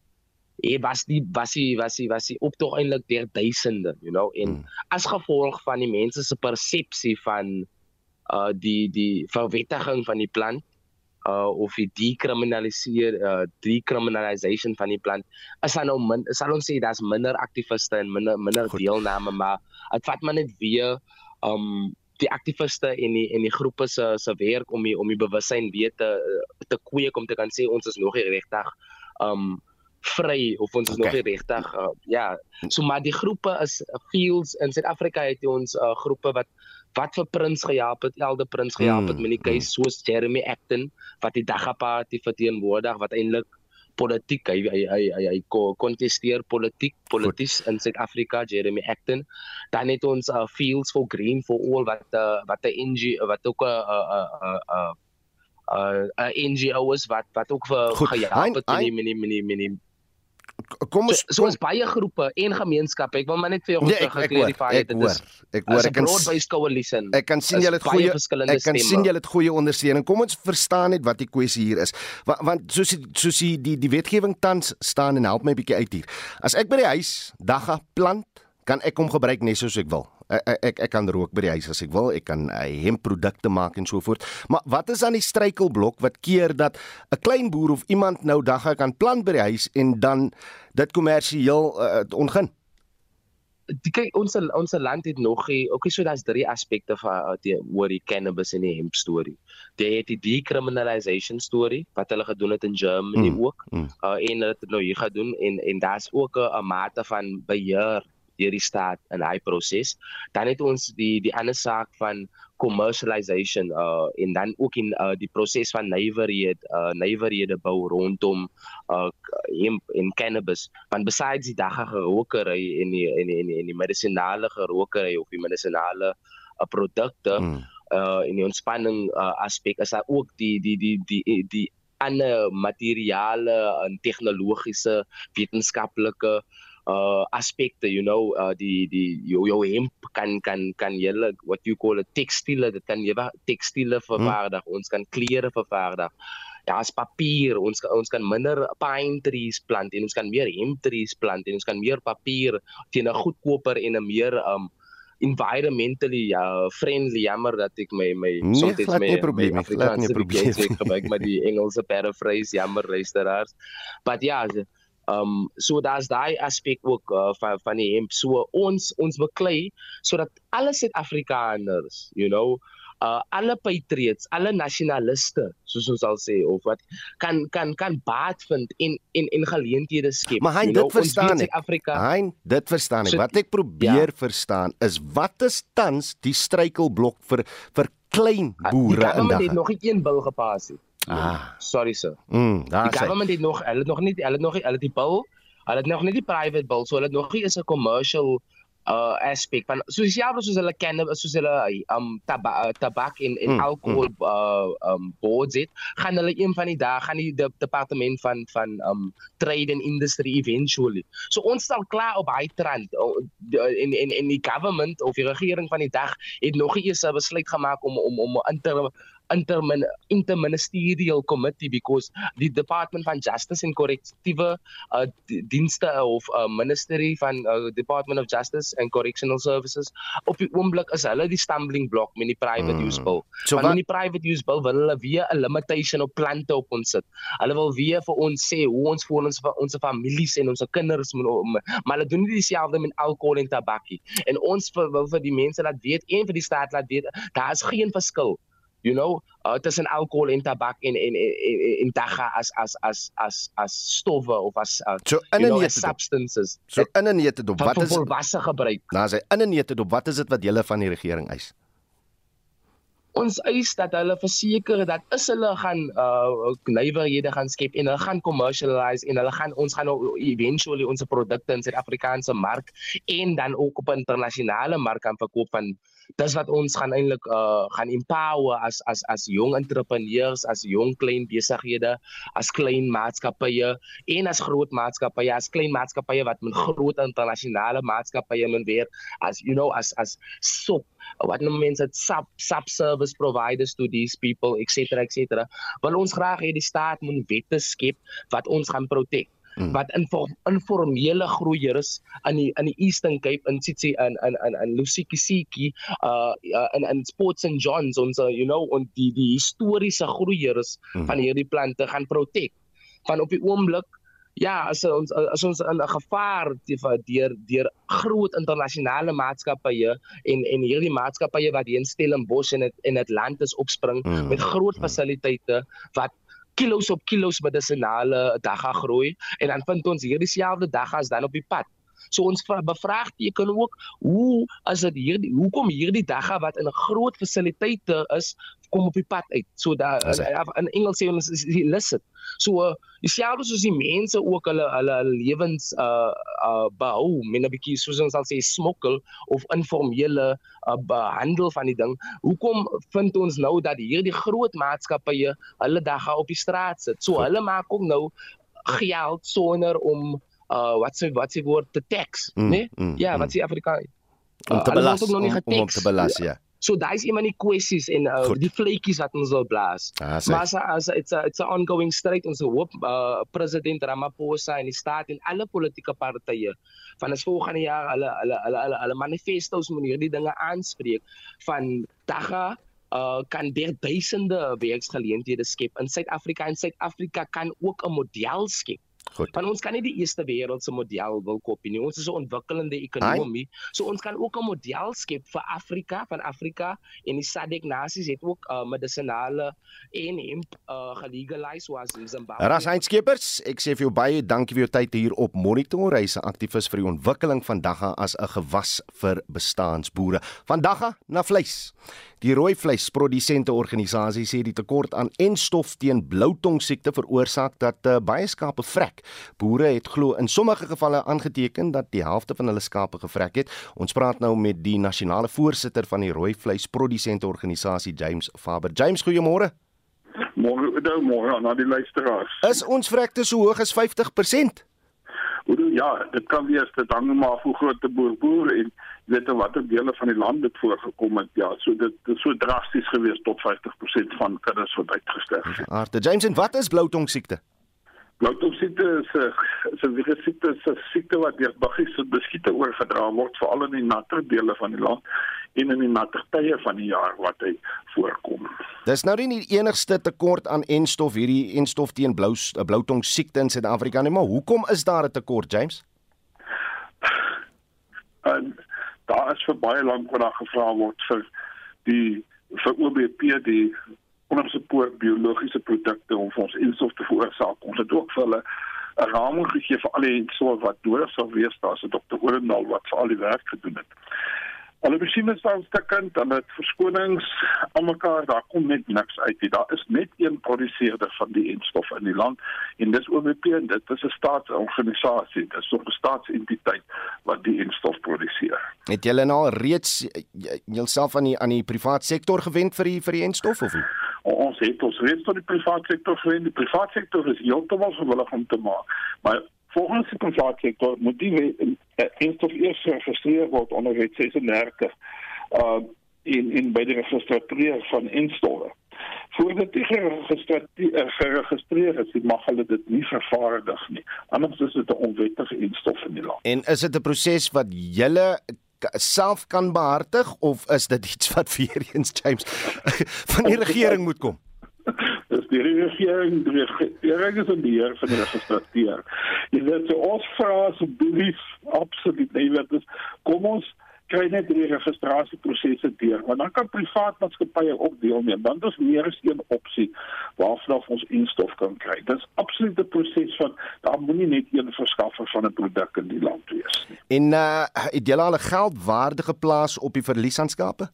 Dit was die was die was die was die optog eintlik deur duisende, you know, en mm. as gevolg van die mense se persepsie van uh die die verwettiging van die plant uh of die dekriminaliseer uh decriminalisation van die plant is dan nou min sal ons sê daar's minder aktiviste en minder minder Goed. deelname maar dit vat maar net weer um die aktiviste en die en die groepe se se werk om die, om die bewussyn weer te te kweek om te kan sê ons is nog nie regtig um vry of ons is okay. nog nie regtig uh, ja so maar die groepe is uh, fields in Suid-Afrika het ons uh, groepe wat wat vir prins gehelp het, elde prins gehelp het mm, met die case mm. soos Jeremy Acton wat die daggaparty verteenwoordig wat eintlik politiek hy hy hy hy, hy kontesteer politiek polities in Suid-Afrika Jeremy Acton. Dan het ons uh, Fields for Green for All wat uh, wat 'n NGO wat ook 'n 'n 'n 'n 'n NGO is wat wat ook vir gehelp het in die in die in die kom ons so, so ons baie groepe en gemeenskappe. Ek wil maar net vir jou nee, geklarify het dit is. Ek hoor ek kan coalition. Ek kan sien julle het goeie ek kan sien julle het goeie ondersteuning. Kom ons verstaan net wat die kwessie hier is. Want, want soos soos die die, die wetgewing tans staan en help my 'n bietjie uit hier. As ek by die huis dagga plant, kan ek hom gebruik net soos ek wil. Ek ek ek kan rook by die huis as ek wil. Ek kan uh, hempprodukte maak en so voort. Maar wat is dan die struikelblok wat keer dat 'n klein boer of iemand nou dagga kan plant by die huis en dan dit kommersieel uh, ongin? Die kyk ons ons land het nog hier, okay so daar's drie aspekte van die oor die cannabis en die hemp storie. Jy het die decriminalisation storie wat hulle gedoen het in Germany mm, ook. Mm. Uh en hulle het nou hier gedoen en en daar's ook 'n mate van beheer deur die staat in hy proses. Dan het ons die die ander saak van commercialization uh en dan ook in uh die proses van nywerheid uh nywerhede bou rondom uh hemp en cannabis. Want besides die daggige rokery en die en die en die, die medisinale rokery of die medisinale uh, produkte mm. uh in die ontspanning uh, aspek is daar ook die die die die die, die ander materiale en tegnologiese wetenskaplike uh aspekte you know uh die die jou jou hemp kan kan kan julle what you call a tekstiele dit kan jy tekstiele hmm. vervaardig hmm. ons kan klere vervaardig as papier ons ons kan minder pine trees plant en ons kan meer hemp trees plant en ons kan meer papier teen 'n goedkoper en 'n meer um environmentally uh, friendly jammer dat ek my my nee, soms my, my Afrikaanse gebruik gebruik maar die Engelse paraphrase jammer luisteraars but ja yeah, Um so daar's daai aspek ook uh, van van die hemp. So ons ons beklei sodat alle Suid-Afrikaners, you know, uh alle patriots, alle nasionaliste, soos ons al sê of wat kan kan kan baat vind en en en geleenthede skep. Maar hy dit verstaan ek. Hy dit verstaan ek. So, wat ek probeer ja. verstaan is wat is tans die struikelblok vir vir klein boere in dag. Ek het nog nie een bil gepas nie. Ah, sorry sir. Mm, daar die government het nog hulle het nog nie hulle het nog nie hulle het die bill, hulle het nog nie die private bill, so hulle het nog nie is 'n commercial uh aspek van soos ja soos hulle ken soos hulle um taba, uh, tabak en en mm, alkohol mm. uh um boards het gaan hulle een van die dae gaan die de, departement van van um trade and industry eventually so ons sal klaar op hy trend in in in die government of die regering van die dag het nog nie eens 'n besluit gemaak om om om inter intermin interministerial committee because die department van justice en korrektiewe uh, dienste of uh, ministry van uh, department of justice and correctional services op die oomblik is hulle die stumbling block met die private mm. use bill. So want in die private use bill wil hulle weer 'n limitation op plante op ons sit. Hulle wil weer vir ons sê hoe ons vir ons vir ons families en ons kinders moet maar hulle doen nie dieselfde met alkohol en tabakkie. En ons wil vir die mense laat weet en vir die staat laat weet daar is geen verskil you know uh, tussen alkohol en tabak en en en en dagga as as as as as stowwe of as uh, so in you know, as substances. So in 'n neete dop wat is volwasse gebruik. Nou sê in 'n neete dop wat is dit wat julle van die regering eis? Ons eis dat hulle verseker dat is hulle gaan uh nywerhede gaan skep en hulle gaan commercialize en hulle gaan ons gaan eventually ons produkte in Suid-Afrikaanse mark en dan ook op internasionale mark kan verkoop van dis wat ons gaan eintlik uh gaan empower as as as jong entrepreneurs, as jong klein besighede, as klein maatskappye en as groot maatskappye, as klein maatskappye wat met groot internasionale maatskappye moet werk as you know as as sop wat nou mense sub sub service providers to these people etc etc. Wil ons graag hê die staat moet wette skep wat ons gaan protect mm. wat inform, informele groeiers in die in die Eastern Cape in Tsitsi in in in in Lusikisiki uh in in Sports and Johns ons uh, you know en die die historiese groeiers mm. van hierdie plante gaan protek van op die oomblik Ja, as ons as ons in 'n gevaar deur deur groot internasionale maatskappye en en hierdie maatskappye wat hier in Stellenbosch en in dit land is opspring mm. met groot fasiliteite wat kilos op kilos medisonale dagga groei en dan vind ons hierdie selfde daggas dan op die pad. So ons bevraagteken ook hoe as dit hierdie hoekom hierdie dagga wat in 'n groot fasiliteite is kom op die pad uit. So daar in Engels sê ons is illicit. So dieselfde soos die mense ook hulle hulle lewens uh uh behou met 'n bietjie soos ons sal sê smokkel of informele uh, behandel van die ding. Hoekom vind ons nou dat hierdie groot maatskappye hulle dagga op die straat sit? So hulle maak ook nou geld sonder om uh wat se wat se woord te tax, mm, né? Nee? Mm, ja, wat mm. sê Afrika? Om te uh, belas, om, om, om te belas, ja. So daai is een van die kwessies en uh, die vletjies wat ons wil blaas. Ah, maar as as it's a it's a ongoing strike ons hoop uh, president Ramaphosa en die staat en alle politieke partye van as volgende jaar hulle hulle hulle hulle, hulle manifestos moet hierdie dinge aanspreek van dagga uh kan daar duisende werksgeleenthede skep in Suid-Afrika en Suid-Afrika kan ook 'n model skep Goed. Want ons kan nie die eerste wêreldse model wil kopie nie. Ons is 'n ontwikkelende ekonomie. Ai? So ons kan ook 'n model skep vir Afrika, van Afrika en die SADC nasies het ook uh, medisinale en hemp uh, gelegaliseer soos in Zimbabwe. Ras Heinskepers, ek sê vir jou baie dankie vir jou tyd hier op Monitor. Hy's 'n aktivis vir die ontwikkeling van dagga as 'n gewas vir bestaansboere. Van dagga na vleis. Die rooi vleisprodusente organisasie sê die tekort aan enstof teen bloutong siekte veroorsaak dat uh, baie skape vrek. Boere het glo in sommige gevalle aangeteken dat die helfte van hulle skape gevrek het. Ons praat nou met die nasionale voorsitter van die rooi vleisprodusente organisasie James Faber. James, goeiemôre. Môre, nou môre aan die luisteraars. Is ons vrekte so hoog as 50%? Hoe doen ja, dit kan wees dit hang maar af hoe groot die boer boer en weet in watter dele van die land dit voorgekom het. Ja, so dit dit so drasties gewees tot 50% van kinders wat uitgesterf het. Arte James, en wat is bloutong siekte? Bloutong siekte is 'n is 'n virus siekte, is 'n siekte wat deur buggies se beskiete oorgedra word veral in die natter dele van die land en in die natter tye van die jaar wat hy voorkom. Dis nou nie die enigste tekort aan enstof hierdie enstof teen blou bloutong siekte in Suid-Afrika nie, maar hoekom is daar 'n tekort, James? En daar is vir baie lank wat daar gevra word vir die vir OBP die ondersupport biologiese produkte om ons instof te veroorsaak. Ons het ook vir hulle 'n raming gegee vir al die instof wat nodig sou wees. Daar's 'n dokter Orendal wat vir al die werk gedoen het. Hulle besien dit staan stukkend en dit verskonings almekaar daar kom net niks uit nie. Daar is net een produseerder van die enstof in die land en dis OWP en dit is 'n staatsorganisasie. Dit is 'n staatsentiteit wat die enstof produseer. Het julle nou reeds jouself aan die aan die private sektor gewend vir die vir die enstof of nie? Ons het ons reeds tot die private sektor gewend. Die private sektor is heeltemal gewillig om te maak. Maar volgens die private sektor moet die eh, eers geregistreer word onder wet 36 uh in in by die registrateur van instowwe. Voordat dit geregistreer geregistreer is, mag hulle dit nie vervaardig nie. Anders is dit 'n onwettige instof in die land. En is dit 'n proses wat julle self kan behartig of is dit iets wat vir eens James van die regering moet kom? dis die regering die regering is die heer van die registrateur. Jy weet so ons vra asseblief absoluut nee wat is kom ons kry net die registrasieprosesse deur want dan kan privaat maatskappye ook deelneem. Dan is meer as een opsie waarvan ons instof kan kry. Dis absoluut 'n proses van daar moenie net een verskaffer van 'n produk in die land wees nie. En uh het julle al 'n geldwaardige plaas op die verliesaanskape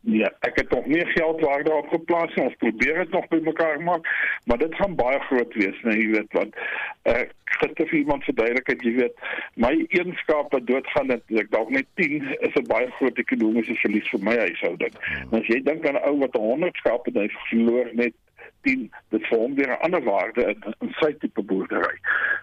Nee, ek het nog meer geld waar daarop geplaas en ons probeer dit nog bymekaar maak, maar dit gaan baie groot wees, nee, jy weet wat. Ek het vir iemand verduidelik dat jy weet, my eenskappe doodgaan dit ek dalk net 10 is 'n baie groot ekonomiese verlies vir my huishouding. En as jy dink aan 'n ou wat 100 skape het, verloor net 10 dit vorm weer 'n ander waarde in, in sy tipe boerdery.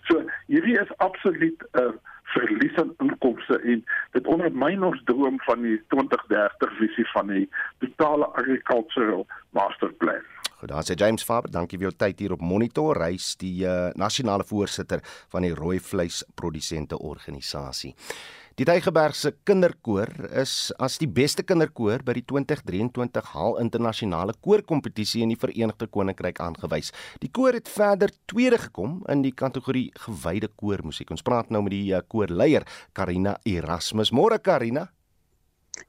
So hierdie is absoluut 'n uh, verlies aan inkomste en dit ondermyn ons droom van die 2030 visie van die totale agricultural master plan. Goed, daar sê James Faber, dankie vir jou tyd hier op Monitor. Hy's die uh, nasionale voorsitter van die rooi vleis produsente organisasie. Die Tygerbergse kinderkoor is as die beste kinderkoor by die 2023 Haal Internasionale Koorkompetisie in die Verenigde Koninkryk aangewys. Die koor het verder tweede gekom in die kategorie gewyde koormusiek. Ons praat nou met die uh, koorleier Karina Erasmus. Môre Karina.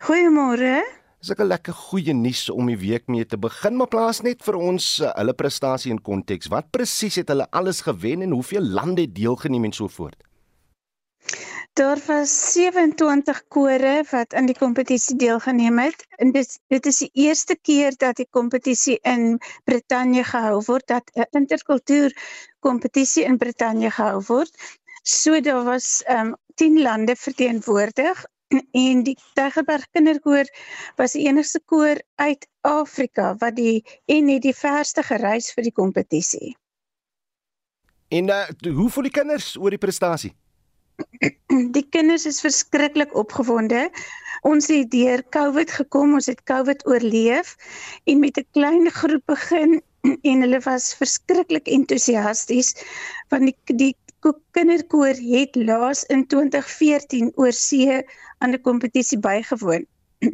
Goeiemôre. Dis 'n lekker goeie nuus om die week mee te begin, maar plaas net vir ons uh, hulle prestasie in konteks. Wat presies het hulle alles gewen en hoeveel lande het deelgeneem en so voort? Daar was 27 kore wat aan die kompetisie deelgeneem het en dit dit is die eerste keer dat die kompetisie in Brittanje gehou word dat 'n interkultuur kompetisie in Brittanje gehou word. So daar was um 10 lande verteenwoordig en die Tygerberg Kinderkoor was die enigste koor uit Afrika wat die en het die verste gereis vir die kompetisie. En uh, hoe voel die kinders oor die prestasie? Die kinders is verskriklik opgewonde. Ons het deur COVID gekom, ons het COVID oorleef en met 'n klein groep begin en hulle was verskriklik entoesiasties want die die kinderkoor het laas in 2014 oor see aan 'n kompetisie bygewoon.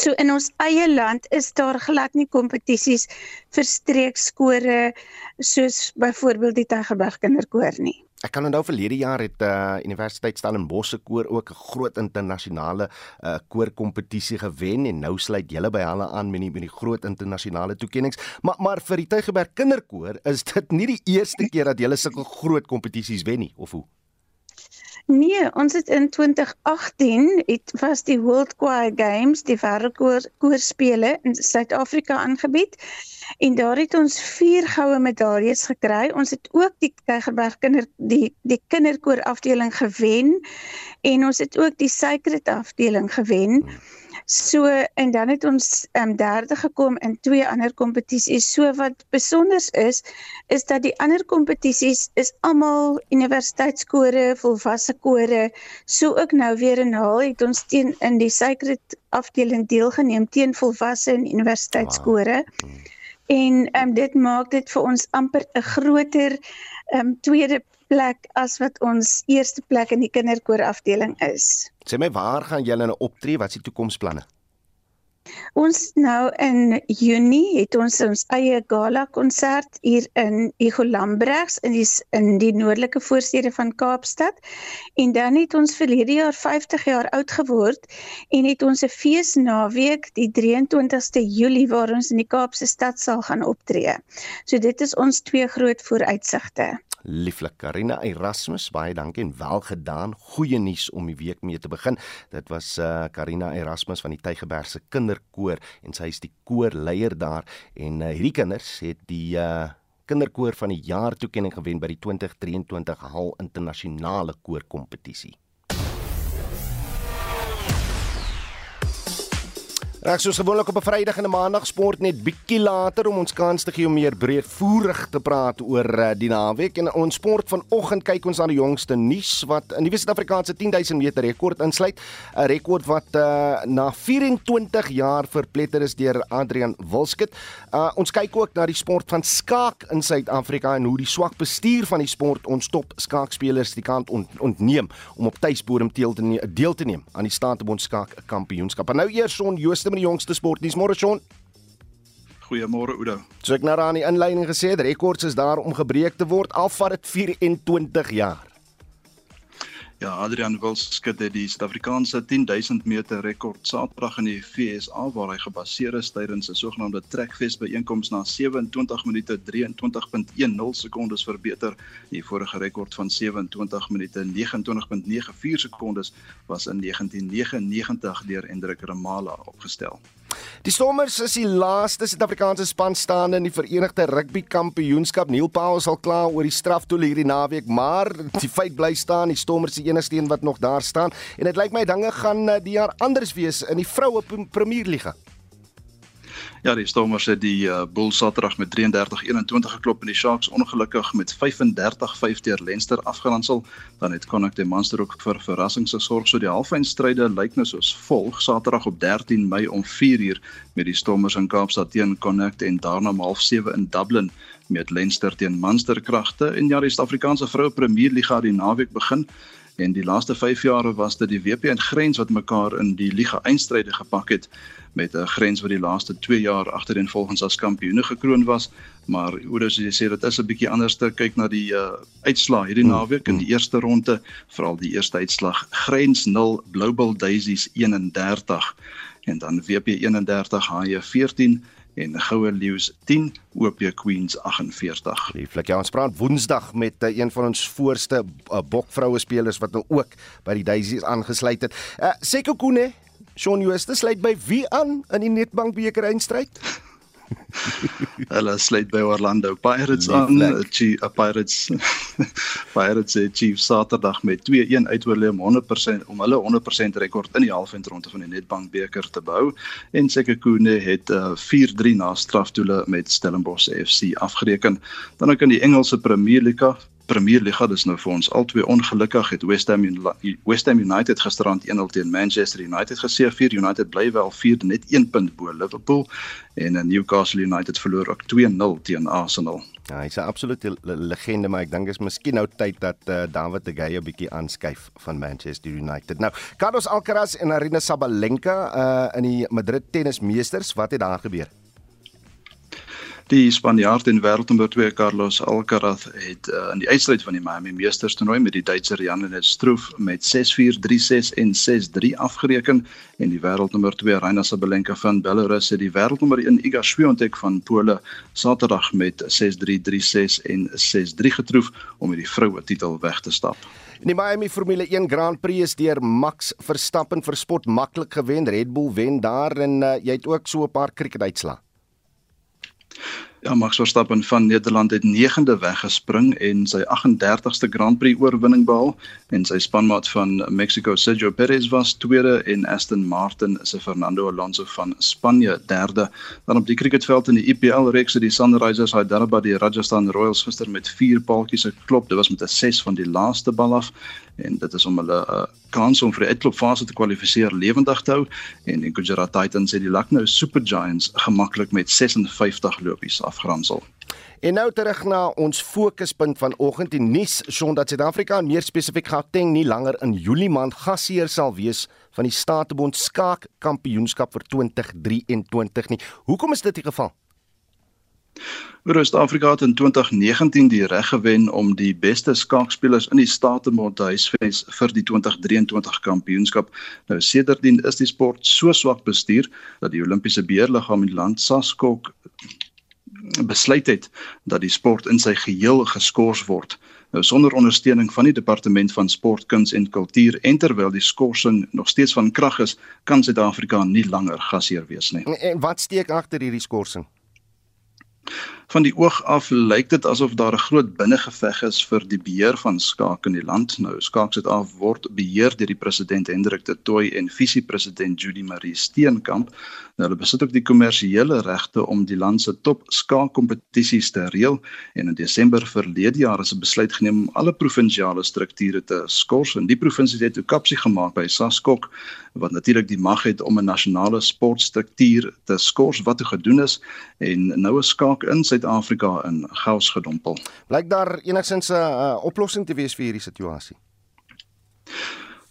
So in ons eie land is daar glad nie kompetisies vir streekskore soos byvoorbeeld die Tygerberg kinderkoor nie. Ek kan onthou verlede jaar het uh Universiteit Stellenbosch se koor ook 'n groot internasionale uh koorkompetisie gewen en nou sluit julle by hulle aan met die met die groot internasionale toekenninge. Maar maar vir die Tygerberg kinderkoor is dit nie die eerste keer dat julle sulke groot kompetisies wen nie of hoe? Nee, ons het in 2018 het was die World Choir Games, die wêreldkoor koorspele in Suid-Afrika aangebied. En daar het ons 4 goue medaljes gekry. Ons het ook die Tygerberg kinder die die kinderkoor afdeling gewen en ons het ook die Sacred afdeling gewen. Hmm. So en dan het ons ehm um, derde gekom in twee ander kompetisies. So wat besonder is, is dat die ander kompetisies is almal universiteitskore, volwasse kore. So ook nou weer in Haal het ons teen in die Sacred afdeling deelgeneem teen volwasse en universiteitskore. Wow. En ehm um, dit maak dit vir ons amper 'n groter ehm um, tweede plek as wat ons eerste plek in die kinderkoor afdeling is. Sê my waar gaan julle nou optree? Wat is die toekomsplanne? Ons nou in Junie het ons ons eie gala konsert hier in Igolambregs in die in die noordelike voorstede van Kaapstad. En dan het ons verlede jaar 50 jaar oud geword en het ons 'n feesnaweek die 23ste Julie waar ons in die Kaapse stad sal gaan optree. So dit is ons twee groot vooruitsigte. Lieflik Karina Erasmus, baie dankie en welgedaan. Goeie nuus om die week mee te begin. Dit was uh Karina Erasmus van die Tygerbergse Kinderkoor en sy is die koorleier daar en uh, hierdie kinders het die uh kinderkoor van die jaar toekenning gewen by die 2023 Hal Internasionale Koorkompetisie. Reg soos gewoonlik op 'n Vrydag en 'n Maandag sport net bietjie later om ons kans te gee om meer breedvoerig te praat oor uh, die naweek en ons sport vanoggend kyk ons na die jongste nuus wat in die Suid-Afrikaanse 10000 meter rekord insluit 'n rekord wat uh, na 24 jaar verpletter is deur Adrian Wilskut. Uh, ons kyk ook na die sport van skaak in Suid-Afrika en hoe die swak bestuur van die sport ons top skaakspelers die kant ont ontneem om op tuisbodem deel te neem, aan die Staatsbond skaak kampioenskap. En nou eers son Jooste met die jongste sportnuus. Môre Sean. Goeiemôre Oudo. So ek nou aan die inleiding gesê rekords is daar om gebreek te word al vat dit 24 jaar. Ja, Adrian Wilskut het die Suid-Afrikaanse 10000 meter rekord Saterdag in die FSA waar hy gebaseer is tydens 'n sogenaamde Trekfest byeenkoms na 27 minute 23.10 sekondes verbeter. Die vorige rekord van 27 minute 29.94 sekondes was in 1999 deur Hendrik Ramala opgestel. Die Stormers is die laaste Suid-Afrikaanse span staande in die Verenigde Rugby Kampioenskap. Neil Powell sal klaar oor die straftoel hierdie naweek, maar die feit bly staan, die Stormers is die enigste een wat nog daar staan en dit lyk my dinge gaan eh, die jaar anders wees in die vroue Premierliga. Ja, die Stormers het die uh, Bulls Saterdag met 33-21 geklop en die Sharks ongelukkig met 35-5 deur Leinster afgeronsel. Dan het Connacht die Monster ook vir verrassings gesorg. So die halfeindstryde lyk nou soos volg: Saterdag op 13 Mei om 4uur met die Stormers in Kaapstad teen Connacht en daarna om 07:30 in Dublin met Leinster teen Munster kragte. En ja, die Suid-Afrikaanse vroue Premier Liga die naweek begin en die laaste 5 jare was dit die WP en Grens wat mekaar in die liga eindstryde gepak het met 'n Grens wat die laaste 2 jaar agtereenvolgens as kampioene gekroon was maar hoe dis jy sê dit is 'n bietjie anders te kyk na die uh, uitslae hierdie hmm, naweek in die hmm. eerste ronde veral die eerste uitslag Grens 0 Global Daisies 31 en dan WP 31 HJ 14 en Goue Leeu's 10 OP Queens 48. Lieflik. Ja, ons praat Woensdag met uh, een van ons voorste uh, bokvroue spelers wat nou ook by die Daisies aangesluit het. Uh, Seko Kune, Shaun Jooste sluit by wie aan in die Nedbank beker eindstryd? Hulle sluit by Orlando Pirates aan. Chief uh, Pirates Pirates het Chief Saterdag met 2-1 uitoorlê om 100% om hulle 100% rekord in die halfeindronde van die Nedbank beker te behou en Sekhukhune het uh, 4-3 na strafdoele met Stellenbosch FC afgereken. Dan ook in die Engelse Premier League Premier Liga dis nou vir ons albei ongelukkig het West Ham West Ham United gisterand 1-0 teen Manchester United geseëvier. United bly wel 4 net 1 punt bo Liverpool en Newcastle United verloor ook 2-0 teen Arsenal. Ja, hy's 'n absolute legende, maar ek dink is miskien nou tyd dat uh, David de Gea 'n bietjie aanskuif van Manchester United. Nou, Carlos Alcaraz en Arina Sabalenka uh, in die Madrid tennismeesters, wat het daar gebeur? Die Spanjaard en wêreldnommer 2 Carlos Alcaraz het uh, in die eindstryd van die Miami Meesters toernooi met die Duitser Jan-Lennard Struff met 6-4, 3-6 en 6-3 afgereken en die wêreldnommer 2 Aryna Sabalenka van Belarus het die wêreldnommer 1 Iga Swiatek van Pole Saterdag met 6-3, 3-6 en 6-3 getroof om met die vroue titel weg te stap. In die Miami Formule 1 Grand Prix is deur Max Verstappen vir spot maklik gewen. Red Bull wen daar en uh, jy het ook so 'n paar kriketuitslae. Ja, Max Verstappen van Nederland het 9de weggespring en sy 38ste Grand Prix oorwinning behaal en sy spanmaat van Mexico Sergio Perez was tweede en Aston Martin se Fernando Alonso van Spanje derde. Dan op die cricketveld in die IPL reeks het die Sunrisers Hyderabad die Rajasthan Royals gister met 4 paaltjies geklop. Dit was met 'n 6 van die laaste bal af en dit is om hulle uh, kans om vir die uitklopfase te kwalifiseer lewendig te hou en die Gujarat Titans het die Lucknow Super Giants gemaklik met 56 lopies afgeronsel. En nou terug na ons fokuspunt vanoggend die nuus sondat Suid-Afrika en meer spesifiek Gauteng nie langer in Julie maand gasheer sal wees van die Statebond skaak kampioenskap vir 2023 nie. Hoekom is dit die geval? Suid-Afrika het in 2019 die reg gewen om die beste skaakspelers in die Statebond te huisves vir die 2023 kampioenskap. Nou sedertdien is die sport so swak bestuur dat die Olimpiese beheerliggaam in land SASKOK besluit het dat die sport in sy geheel geskort word. Nou sonder ondersteuning van die departement van sport, kuns en kultuur en terwyl die skorsing nog steeds van krag is, kan Suid-Afrika nie langer gasheer wees nie. En, en wat steek agter hierdie skorsing? Van die oog af lyk dit asof daar 'n groot binnengeveg is vir die beheer van skaak in die land. Nou skaak Suid-Afrika word beheer deur die president Hendrik de Tooy en visiepresident Judy Marie Steenkamp. Nou hulle besit ook die kommersiële regte om die land se top skaakkompetisies te reël en in Desember verlede jaar is 'n besluit geneem om alle provinsiale strukture te skors en die provinsie het 'n kapsie gemaak by SASKOK wat natuurlik die mag het om 'n nasionale sportstruktuur te skors wat toe gedoen is en nou is skaak in Suid-Afrika in chaos gedompel. Blyk daar enigsins 'n uh, oplossing te wees vir hierdie situasie?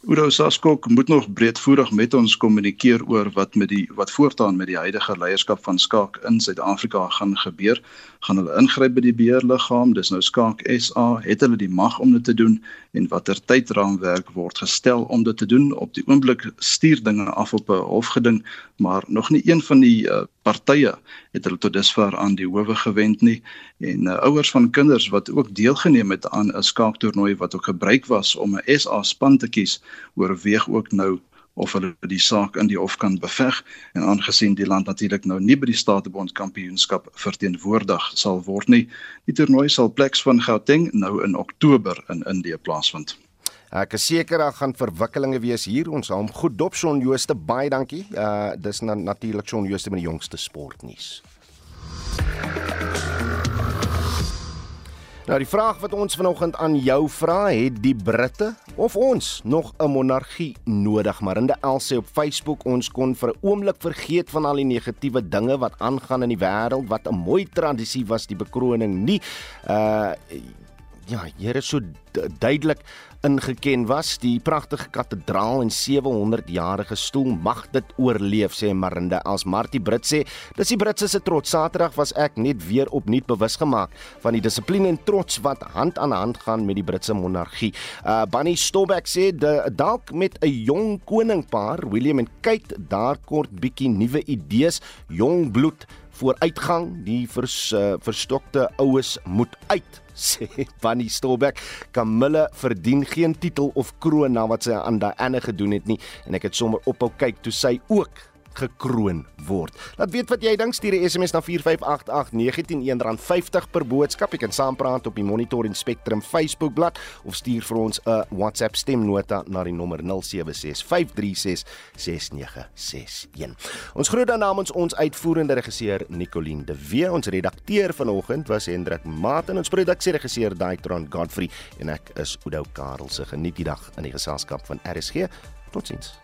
Udo Saskok moet nog breedvoerig met ons kommunikeer oor wat met die wat voortaan met die huidige leierskap van Skaak in Suid-Afrika gaan gebeur. Gaan hulle ingryp by die beheerliggaam? Dis nou Skaak SA, het hulle die mag om dit te doen en watter tydraamwerk word gestel om dit te doen? Op die oomblik stuur dinge af op 'n hofgeding, maar nog nie een van die uh, partye het hulle tot dusver aan die howe gewend nie. En uh, ouers van kinders wat ook deelgeneem het aan 'n skaaktoernooi wat ook gebruik was om 'n SA span te kies oorweeg ook nou of hulle die saak in die hof kan beveg. En aangesien die land natuurlik nou nie by die Statebond kampioenskap verteenwoordig sal word nie die toernooi sal pleks van Gauteng nou in Oktober in Indië plaasvind Ek is seker daar gaan verwikkelinge wees hier. Ons hom goed dop Shaun Jooste baie dankie. Uh dis na, natuurlik Shaun Jooste met die jongste sportnuus. Nou die vraag wat ons vanoggend aan jou vra, het die Britte of ons nog 'n monargie nodig? Marinde El sê op Facebook ons kon vir 'n oomblik vergeet van al die negatiewe dinge wat aangaan in die wêreld, wat 'n mooi tradisie was die bekroning nie. Uh ja, Here so duidelik ingeken was. Die pragtige kathedraal en 700 jarige stoel mag dit oorleef sê Marinde. As Martie Brit sê, dis die Britse se trots. Saterdag was ek net weer opnuut bewus gemaak van die dissipline en trots wat hand aan hand gaan met die Britse monargie. Uh Bunny Stobek sê dalk met 'n jong koningpaar, William en Kate, daar kort bietjie nuwe idees, jong bloed vooruitgang, die vers, uh, verstokte oues moet uit sê Bunny Stolbeck Camilla verdien geen titel of kroon na wat sy aan Diana gedoen het nie en ek het sommer ophou kyk toe sy ook gekroon word. Laat weet wat jy dink stuur 'n SMS na 4588919 R50 per boodskap. Jy kan saampraat op die Monitor en Spectrum Facebookblad of stuur vir ons 'n WhatsApp stemnota na die nommer 0765366961. Ons groet dan namens ons uitvoerende regisseur Nicoline de Wee. Ons redakteur vanoggend was Hendrik Maat en ons produksieregisseur Daitron Godfrey en ek is Oudo Karelse. Geniet die dag in die geselskap van RSG. Totsiens.